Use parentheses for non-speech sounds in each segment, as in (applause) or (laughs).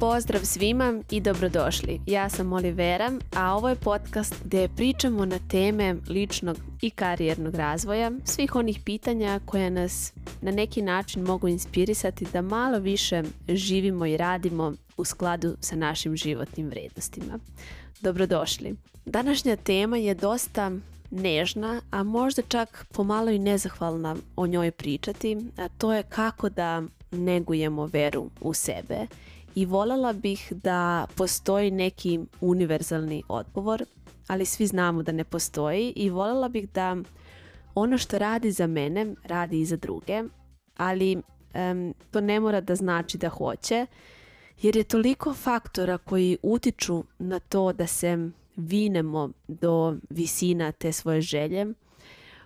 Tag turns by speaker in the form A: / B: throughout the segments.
A: Pozdrav svima i dobrodošli. Ja sam Olivera, a ovo je podcast gde pričamo na teme ličnog i karijernog razvoja, svih onih pitanja koja nas na neki način mogu inspirisati da malo više živimo i radimo u skladu sa našim životnim vrednostima. Dobrodošli. Današnja tema je dosta nežna, a možda čak pomalo i nezahvalna o njoj pričati, a to je kako da negujemo veru u sebe i voljela bih da postoji neki univerzalni odgovor, ali svi znamo da ne postoji i voljela bih da ono što radi za mene radi i za druge, ali um, to ne mora da znači da hoće, jer je toliko faktora koji utiču na to da se vinemo do visina te svoje želje,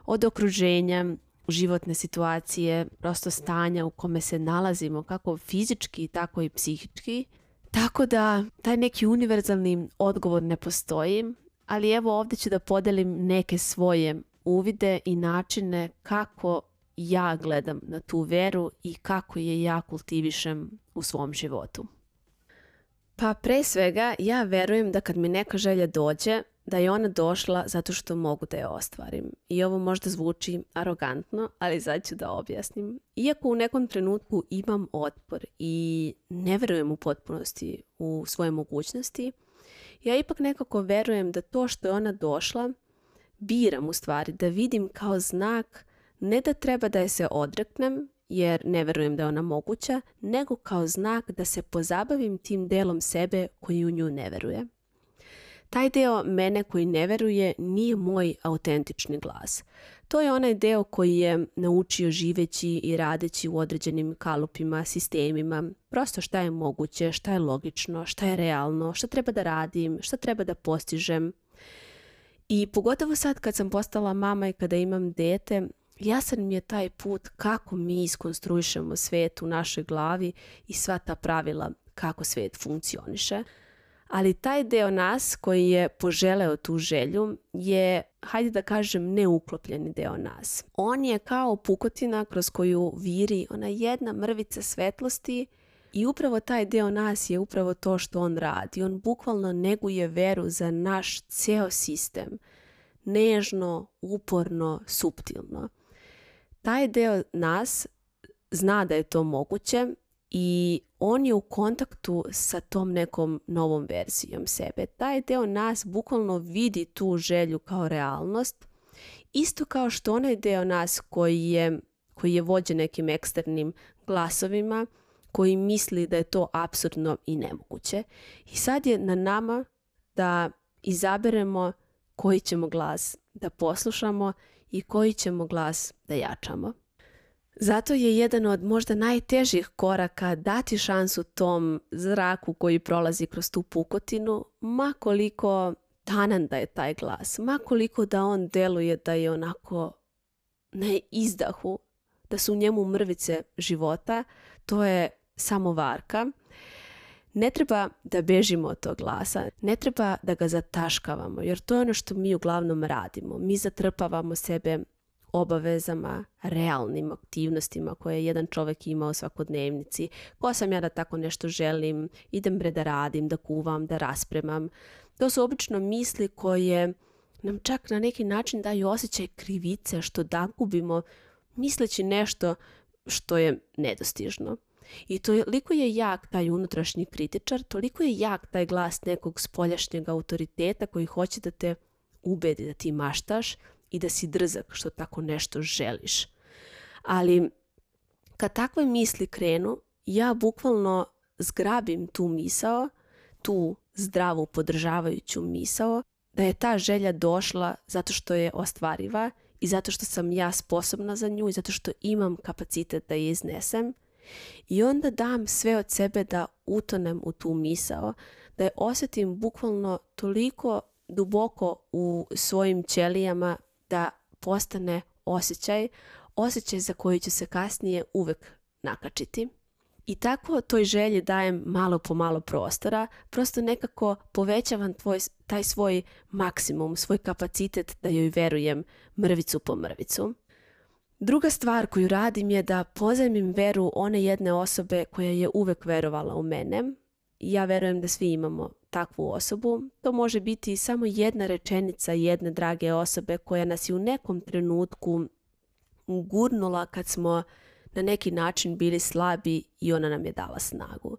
A: od okruženja, životne situacije, prosto stanja u kome se nalazimo, kako fizički, tako i psihički. Tako da taj neki univerzalni odgovor ne postoji, ali evo ovde ću da podelim neke svoje uvide i načine kako ja gledam na tu veru i kako je ja kultivišem u svom životu. Pa pre svega ja verujem da kad mi neka želja dođe, da je ona došla zato što mogu da je ostvarim. I ovo možda zvuči arogantno, ali sad ću da objasnim. Iako u nekom trenutku imam otpor i ne verujem u potpunosti u svoje mogućnosti, ja ipak nekako verujem da to što je ona došla biram u stvari, da vidim kao znak ne da treba da je se odreknem, jer ne verujem da je ona moguća, nego kao znak da se pozabavim tim delom sebe koji u nju ne veruje. Taj deo mene koji ne veruje nije moj autentični glas. To je onaj deo koji je naučio živeći i radeći u određenim kalupima, sistemima, prosto šta je moguće, šta je logično, šta je realno, šta treba da radim, šta treba da postižem. I pogotovo sad kad sam postala mama i kada imam dete, jasan mi je taj put kako mi iskonstruišemo svet u našoj glavi i sva ta pravila kako svet funkcioniše ali taj deo nas koji je poželeo tu želju je, hajde da kažem, neuklopljeni deo nas. On je kao pukotina kroz koju viri ona jedna mrvica svetlosti i upravo taj deo nas je upravo to što on radi. On bukvalno neguje veru za naš ceo sistem. Nežno, uporno, suptilno. Taj deo nas zna da je to moguće i on je u kontaktu sa tom nekom novom verzijom sebe. Taj deo nas bukvalno vidi tu želju kao realnost, isto kao što onaj deo nas koji je, koji je vođen nekim eksternim glasovima, koji misli da je to absurdno i nemoguće. I sad je na nama da izaberemo koji ćemo glas da poslušamo i koji ćemo glas da jačamo. Zato je jedan od možda najtežih koraka dati šansu tom zraku koji prolazi kroz tu pukotinu, ma koliko tanan da je taj glas, ma koliko da on deluje da je onako na izdahu, da su u njemu mrvice života, to je samo varka. Ne treba da bežimo od tog glasa, ne treba da ga zataškavamo, jer to je ono što mi uglavnom radimo. Mi zatrpavamo sebe obavezama, realnim aktivnostima koje je jedan čovek ima svakodnevnici. Ko sam ja da tako nešto želim? Idem bre da radim, da kuvam, da raspremam. To su obično misli koje nam čak na neki način daju osjećaj krivice što dagubimo misleći nešto što je nedostižno. I toliko je jak taj unutrašnji kritičar, toliko je jak taj glas nekog spoljašnjeg autoriteta koji hoće da te ubedi da ti maštaš, i da si drzak što tako nešto želiš. Ali kad takve misli krenu, ja bukvalno zgrabim tu misao, tu zdravu podržavajuću misao, da je ta želja došla zato što je ostvariva i zato što sam ja sposobna za nju i zato što imam kapacitet da je iznesem i onda dam sve od sebe da utonem u tu misao, da je osetim bukvalno toliko duboko u svojim ćelijama da postane osjećaj, osjećaj za koji ću se kasnije uvek nakačiti. I tako toj želji dajem malo po malo prostora, prosto nekako povećavam tvoj, taj svoj maksimum, svoj kapacitet da joj verujem mrvicu po mrvicu. Druga stvar koju radim je da pozajmim veru one jedne osobe koja je uvek verovala u mene. Ja verujem da svi imamo takvu osobu, to može biti samo jedna rečenica jedne drage osobe koja nas je u nekom trenutku gurnula kad smo na neki način bili slabi i ona nam je dala snagu.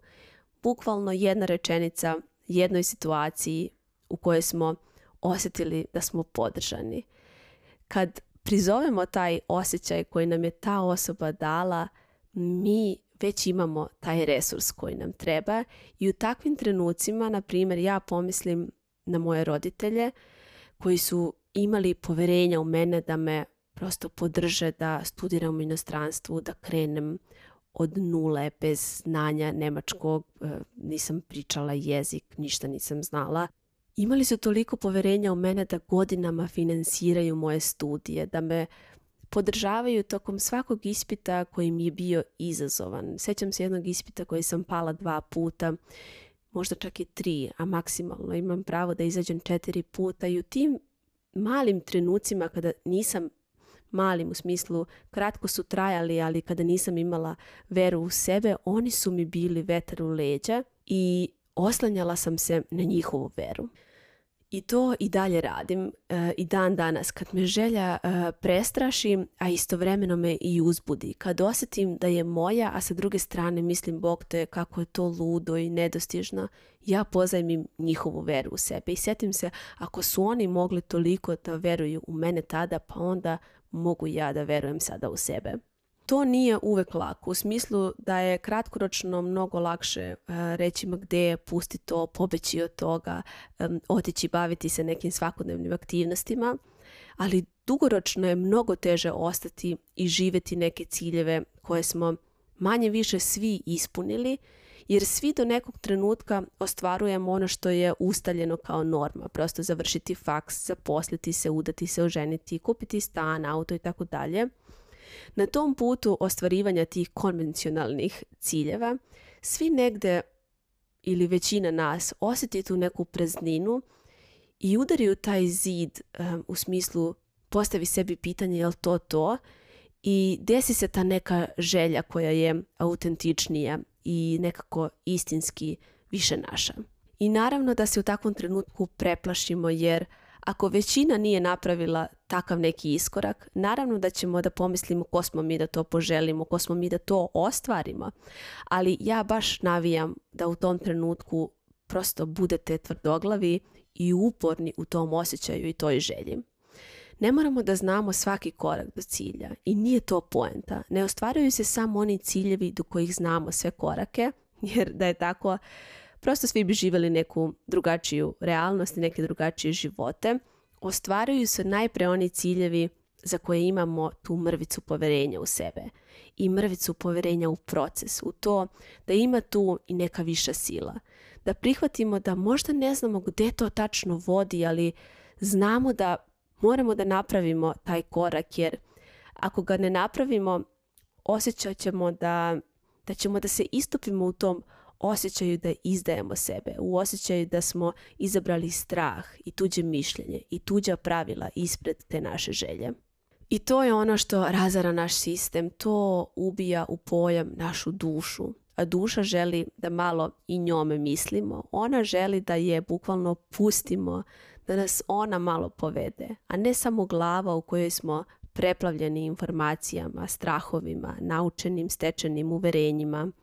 A: Bukvalno jedna rečenica jednoj situaciji u kojoj smo osetili da smo podržani. Kad prizovemo taj osjećaj koji nam je ta osoba dala, mi već imamo taj resurs koji nam treba i u takvim trenucima, na primjer, ja pomislim na moje roditelje koji su imali poverenja u mene da me prosto podrže da studiram u inostranstvu, da krenem od nule, bez znanja nemačkog, e, nisam pričala jezik, ništa nisam znala. Imali su toliko poverenja u mene da godinama finansiraju moje studije, da me podržavaju tokom svakog ispita koji mi je bio izazovan. Sećam se jednog ispita koji sam pala dva puta, možda čak i tri, a maksimalno imam pravo da izađem četiri puta i u tim malim trenucima kada nisam malim u smislu kratko su trajali, ali kada nisam imala veru u sebe, oni su mi bili vetar u leđa i oslanjala sam se na njihovu veru. I to i dalje radim e, i dan danas kad me želja e, prestraši, a istovremeno me i uzbudi. Kad osetim da je moja, a sa druge strane mislim Bog te kako je to ludo i nedostižno, ja pozajmim njihovu veru u sebe i setim se ako su oni mogli toliko da veruju u mene tada, pa onda mogu ja da verujem sada u sebe to nije uvek lako, u smislu da je kratkoročno mnogo lakše e, reći ma gde, pusti to, pobeći od toga, e, otići baviti se nekim svakodnevnim aktivnostima, ali dugoročno je mnogo teže ostati i živeti neke ciljeve koje smo manje više svi ispunili, jer svi do nekog trenutka ostvarujemo ono što je ustaljeno kao norma, prosto završiti faks, zaposliti se, udati se, oženiti, kupiti stan, auto i tako dalje. Na tom putu ostvarivanja tih konvencionalnih ciljeva svi negde ili većina nas osjeti tu neku prazninu i udari u taj zid um, u smislu postavi sebi pitanje je li to to i desi se ta neka želja koja je autentičnija i nekako istinski više naša. I naravno da se u takvom trenutku preplašimo jer ako većina nije napravila takav neki iskorak, naravno da ćemo da pomislimo ko smo mi da to poželimo, ko smo mi da to ostvarimo, ali ja baš navijam da u tom trenutku prosto budete tvrdoglavi i uporni u tom osjećaju i toj želji. Ne moramo da znamo svaki korak do cilja i nije to poenta. Ne ostvaraju se samo oni ciljevi do kojih znamo sve korake, jer da je tako, prosto svi bi živjeli neku drugačiju realnost i neke drugačije živote – ostvaruju se najpre oni ciljevi za koje imamo tu mrvicu poverenja u sebe i mrvicu poverenja u proces, u to da ima tu i neka viša sila. Da prihvatimo da možda ne znamo gde to tačno vodi, ali znamo da moramo da napravimo taj korak jer ako ga ne napravimo osjećat ćemo da, da ćemo da se istopimo u tom osjećaju da izdajemo sebe, u osjećaju da smo izabrali strah i tuđe mišljenje i tuđa pravila ispred te naše želje. I to je ono što razara naš sistem, to ubija u pojam našu dušu. A duša želi da malo i njome mislimo, ona želi da je bukvalno pustimo, da nas ona malo povede, a ne samo glava u kojoj smo preplavljeni informacijama, strahovima, naučenim stečenim uverenjima –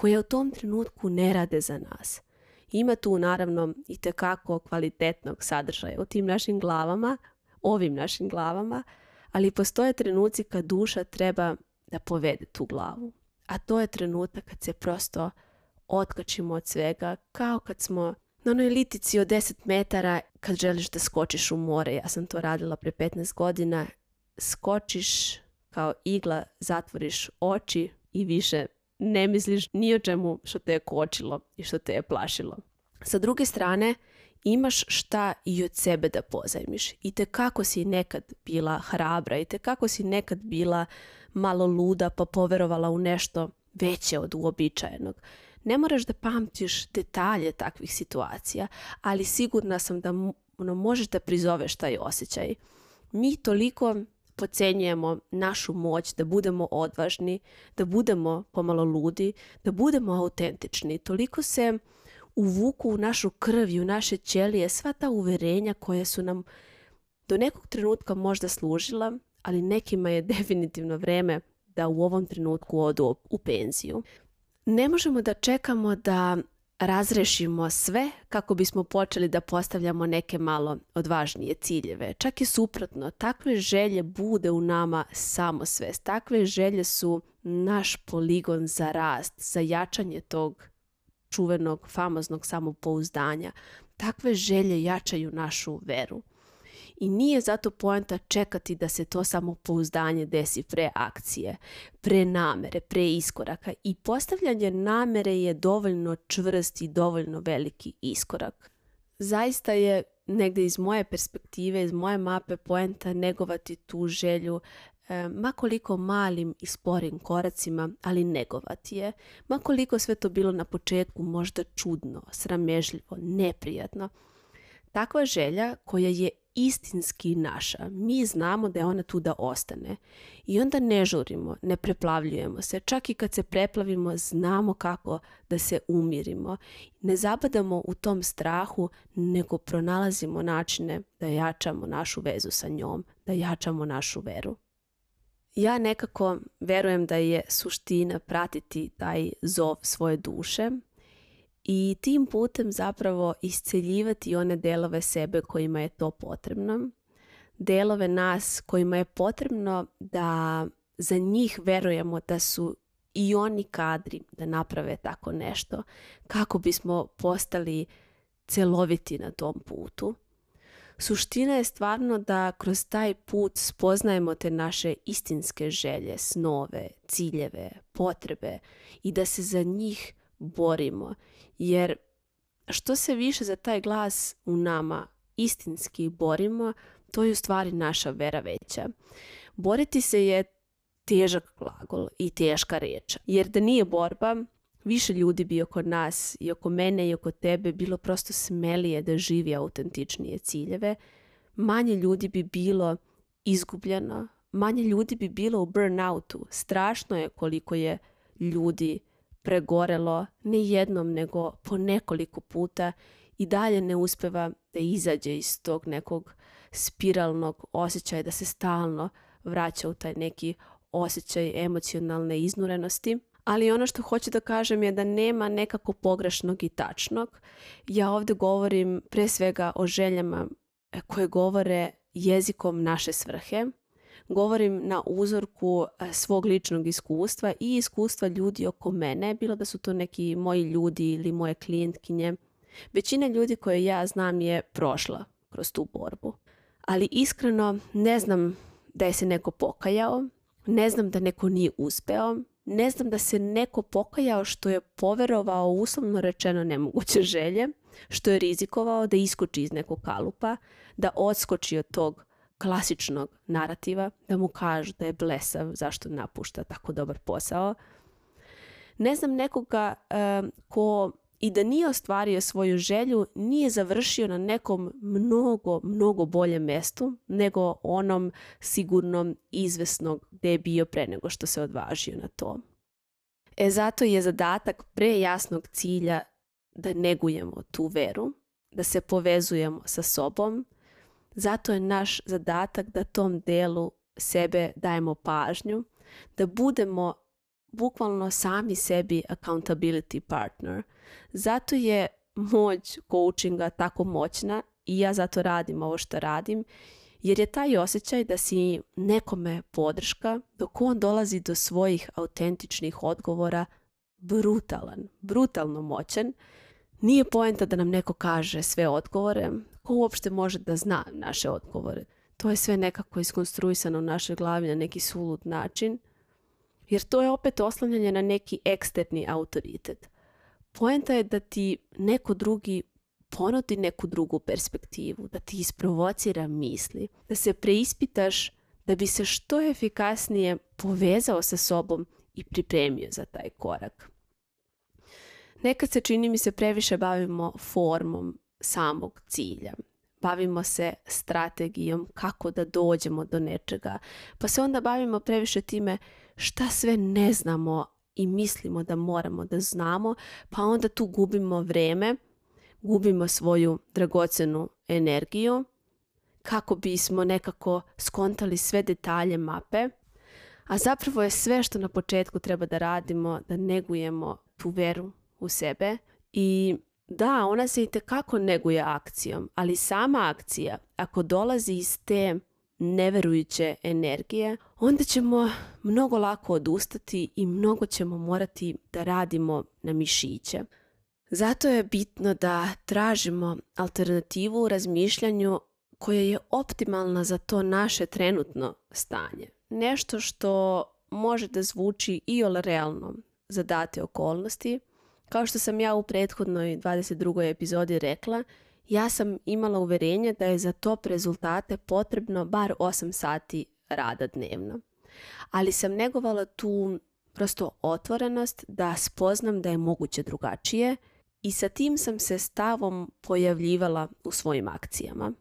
A: koje u tom trenutku ne rade za nas. Ima tu naravno i tekako kvalitetnog sadržaja u tim našim glavama, ovim našim glavama, ali postoje trenuci kad duša treba da povede tu glavu. A to je trenutak kad se prosto otkačimo od svega, kao kad smo na onoj litici od 10 metara kad želiš da skočiš u more. Ja sam to radila pre 15 godina. Skočiš kao igla, zatvoriš oči i više ne misliš ni o čemu što te je kočilo i što te je plašilo. Sa druge strane, imaš šta i od sebe da pozajmiš i te kako si nekad bila hrabra i te kako si nekad bila malo luda pa poverovala u nešto veće od uobičajenog. Ne moraš da pamtiš detalje takvih situacija, ali sigurna sam da ono, možeš da prizoveš taj osjećaj. Mi toliko pocenjujemo našu moć da budemo odvažni, da budemo pomalo ludi, da budemo autentični. Toliko se uvuku u našu krv i u naše ćelije sva ta uverenja koje su nam do nekog trenutka možda služila, ali nekima je (laughs) definitivno vreme da u ovom trenutku odu u penziju. Ne možemo da čekamo da razrešimo sve kako bismo počeli da postavljamo neke malo odvažnije ciljeve. Čak i suprotno, takve želje bude u nama samo samosvest. Takve želje su naš poligon za rast, za jačanje tog čuvenog, famoznog samopouzdanja. Takve želje jačaju našu veru i nije zato poenta čekati da se to samopouzdanje desi pre akcije, pre namere, pre iskoraka i postavljanje namere je dovoljno čvrst i dovoljno veliki iskorak. Zaista je negde iz moje perspektive, iz moje mape poenta negovati tu želju e, makoliko malim i sporim koracima, ali negovati je, makoliko sve to bilo na početku možda čudno, sramežljivo, neprijatno, Takva želja koja je istinski naša. Mi znamo da je ona tu da ostane. I onda ne žurimo, ne preplavljujemo se. Čak i kad se preplavimo, znamo kako da se umirimo. Ne zabadamo u tom strahu, nego pronalazimo načine da jačamo našu vezu sa njom, da jačamo našu veru. Ja nekako verujem da je suština pratiti taj zov svoje duše, i tim putem zapravo isceljivati one delove sebe kojima je to potrebno, delove nas kojima je potrebno da za njih verujemo da su i oni kadri da naprave tako nešto kako bismo postali celoviti na tom putu. Suština je stvarno da kroz taj put spoznajemo te naše istinske želje, snove, ciljeve, potrebe i da se za njih borimo. Jer što se više za taj glas u nama istinski borimo, to je u stvari naša vera veća. Boriti se je težak glagol i teška reč. Jer da nije borba, više ljudi bi oko nas i oko mene i oko tebe bilo prosto smelije da živi autentičnije ciljeve. Manje ljudi bi bilo izgubljeno, manje ljudi bi bilo u burnoutu. Strašno je koliko je ljudi pregorelo ne jednom nego po nekoliko puta i dalje ne uspeva da izađe iz tog nekog spiralnog osjećaja da se stalno vraća u taj neki osjećaj emocionalne iznurenosti. Ali ono što hoću da kažem je da nema nekako pogrešnog i tačnog. Ja ovde govorim pre svega o željama e, koje govore jezikom naše svrhe, govorim na uzorku e, svog ličnog iskustva i iskustva ljudi oko mene, bilo da su to neki moji ljudi ili moje klijentkinje. Većina ljudi koje ja znam je prošla kroz tu borbu. Ali iskreno ne znam da je se neko pokajao, ne znam da neko nije uspeo, ne znam da se neko pokajao što je poverovao uslovno rečeno nemoguće želje, što je rizikovao da iskoči iz nekog kalupa, da odskoči od tog klasičnog narativa, da mu kažu da je blesav, zašto napušta tako dobar posao. Ne znam nekoga um, ko i da nije ostvario svoju želju, nije završio na nekom mnogo, mnogo boljem mestu nego onom sigurnom izvesnog gde je bio pre nego što se odvažio na to. E zato je zadatak pre jasnog cilja da negujemo tu veru, da se povezujemo sa sobom, Zato je naš zadatak da tom delu sebe dajemo pažnju, da budemo bukvalno sami sebi accountability partner. Zato je moć coachinga tako moćna i ja zato radim ovo što radim, jer je taj osjećaj da si nekome podrška dok on dolazi do svojih autentičnih odgovora brutalan, brutalno moćan. Nije poenta da nam neko kaže sve odgovore, ko uopšte može da zna naše odgovore. To je sve nekako iskonstruisano u našoj glavi na neki sulud način, jer to je opet oslanjanje na neki eksterni autoritet. Poenta je da ti neko drugi ponudi neku drugu perspektivu, da ti isprovocira misli, da se preispitaš da bi se što efikasnije povezao sa sobom i pripremio za taj korak. Nekad se čini mi se previše bavimo formom samog cilja. Bavimo se strategijom kako da dođemo do nečega. Pa se onda bavimo previše time šta sve ne znamo i mislimo da moramo da znamo, pa onda tu gubimo vreme, gubimo svoju dragocenu energiju kako bismo nekako skontali sve detalje mape. A zapravo je sve što na početku treba da radimo, da negujemo tu veru u sebe i Da, ona se i tekako neguje akcijom, ali sama akcija, ako dolazi iz te neverujuće energije, onda ćemo mnogo lako odustati i mnogo ćemo morati da radimo na mišiće. Zato je bitno da tražimo alternativu u razmišljanju koja je optimalna za to naše trenutno stanje. Nešto što može da zvuči i realno za date okolnosti, Kao što sam ja u prethodnoj 22. epizodi rekla, ja sam imala uverenje da je za top rezultate potrebno bar 8 sati rada dnevno. Ali sam negovala tu prosto otvorenost da spoznam da je moguće drugačije i sa tim sam se stavom pojavljivala u svojim akcijama.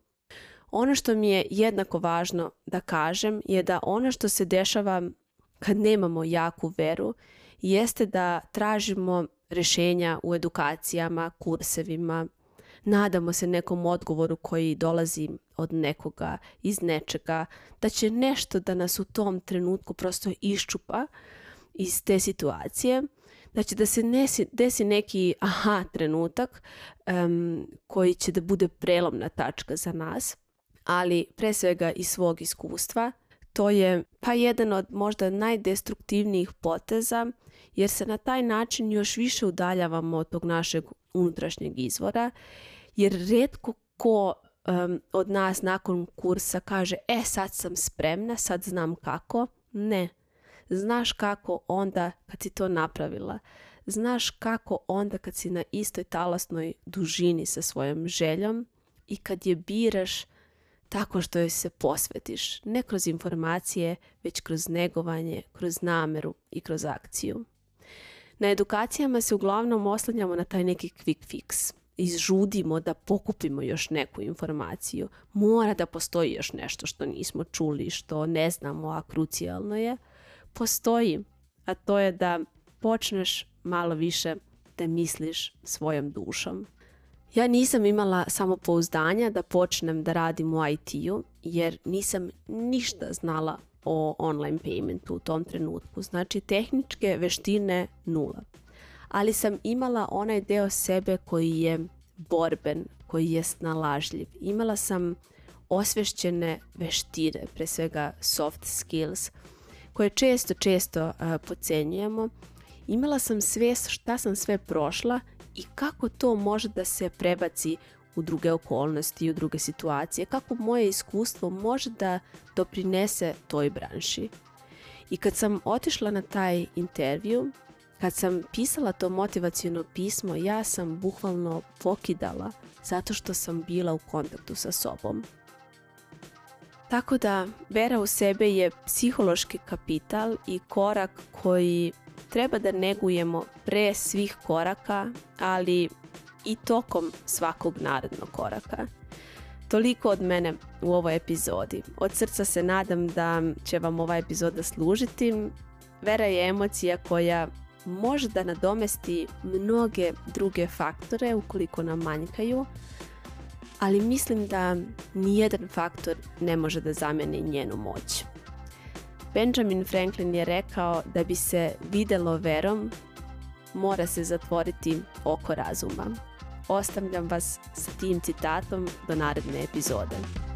A: Ono što mi je jednako važno da kažem je da ono što se dešava kad nemamo jaku veru jeste da tražimo rešenja u edukacijama, kursevima. Nadamo se nekom odgovoru koji dolazi od nekoga, iz nečega, da će nešto da nas u tom trenutku prosto iščupa iz te situacije, da će da se nesi, desi neki aha trenutak um, koji će da bude prelomna tačka za nas, ali pre svega iz svog iskustva, to je pa jedan od možda najdestruktivnijih poteza jer se na taj način još više udaljavamo od tog našeg unutrašnjeg izvora jer rijetko ko um, od nas nakon kursa kaže e sad sam spremna, sad znam kako. Ne. Znaš kako onda kad si to napravila. Znaš kako onda kad si na istoj talasnoj dužini sa svojom željom i kad je biraš tako što joj se posvetiš, ne kroz informacije, već kroz negovanje, kroz nameru i kroz akciju. Na edukacijama se uglavnom oslanjamo na taj neki quick fix. Izžudimo da pokupimo još neku informaciju. Mora da postoji još nešto što nismo čuli, što ne znamo, a krucijalno je. Postoji, a to je da počneš malo više da misliš svojom dušom. Ja nisam imala samopouzdanja da počnem da radim u IT-u jer nisam ništa znala o online paymentu u tom trenutku. Znači tehničke veštine nula. Ali sam imala onaj deo sebe koji je borben, koji je snalažljiv. Imala sam osvešćene veštine, pre svega soft skills, koje često, često uh, pocenjujemo. Imala sam svest šta sam sve prošla i kako to može da se prebaci u druge okolnosti i u druge situacije, kako moje iskustvo može da doprinese toj branši. I kad sam otišla na taj intervju, kad sam pisala to motivacijono pismo, ja sam bukvalno pokidala zato što sam bila u kontaktu sa sobom. Tako da, vera u sebe je psihološki kapital i korak koji treba da negujemo pre svih koraka, ali i tokom svakog narednog koraka. Toliko od mene u ovoj epizodi. Od srca se nadam da će vam ova epizoda služiti. Vera je emocija koja može da nadomesti mnoge druge faktore ukoliko nam manjkaju, ali mislim da nijedan faktor ne može da zameni njenu moć. Benjamin Franklin je rekao da bi se videlo verom, mora se zatvoriti oko razuma. Ostavljam vas sa tim citatom do naredne epizode.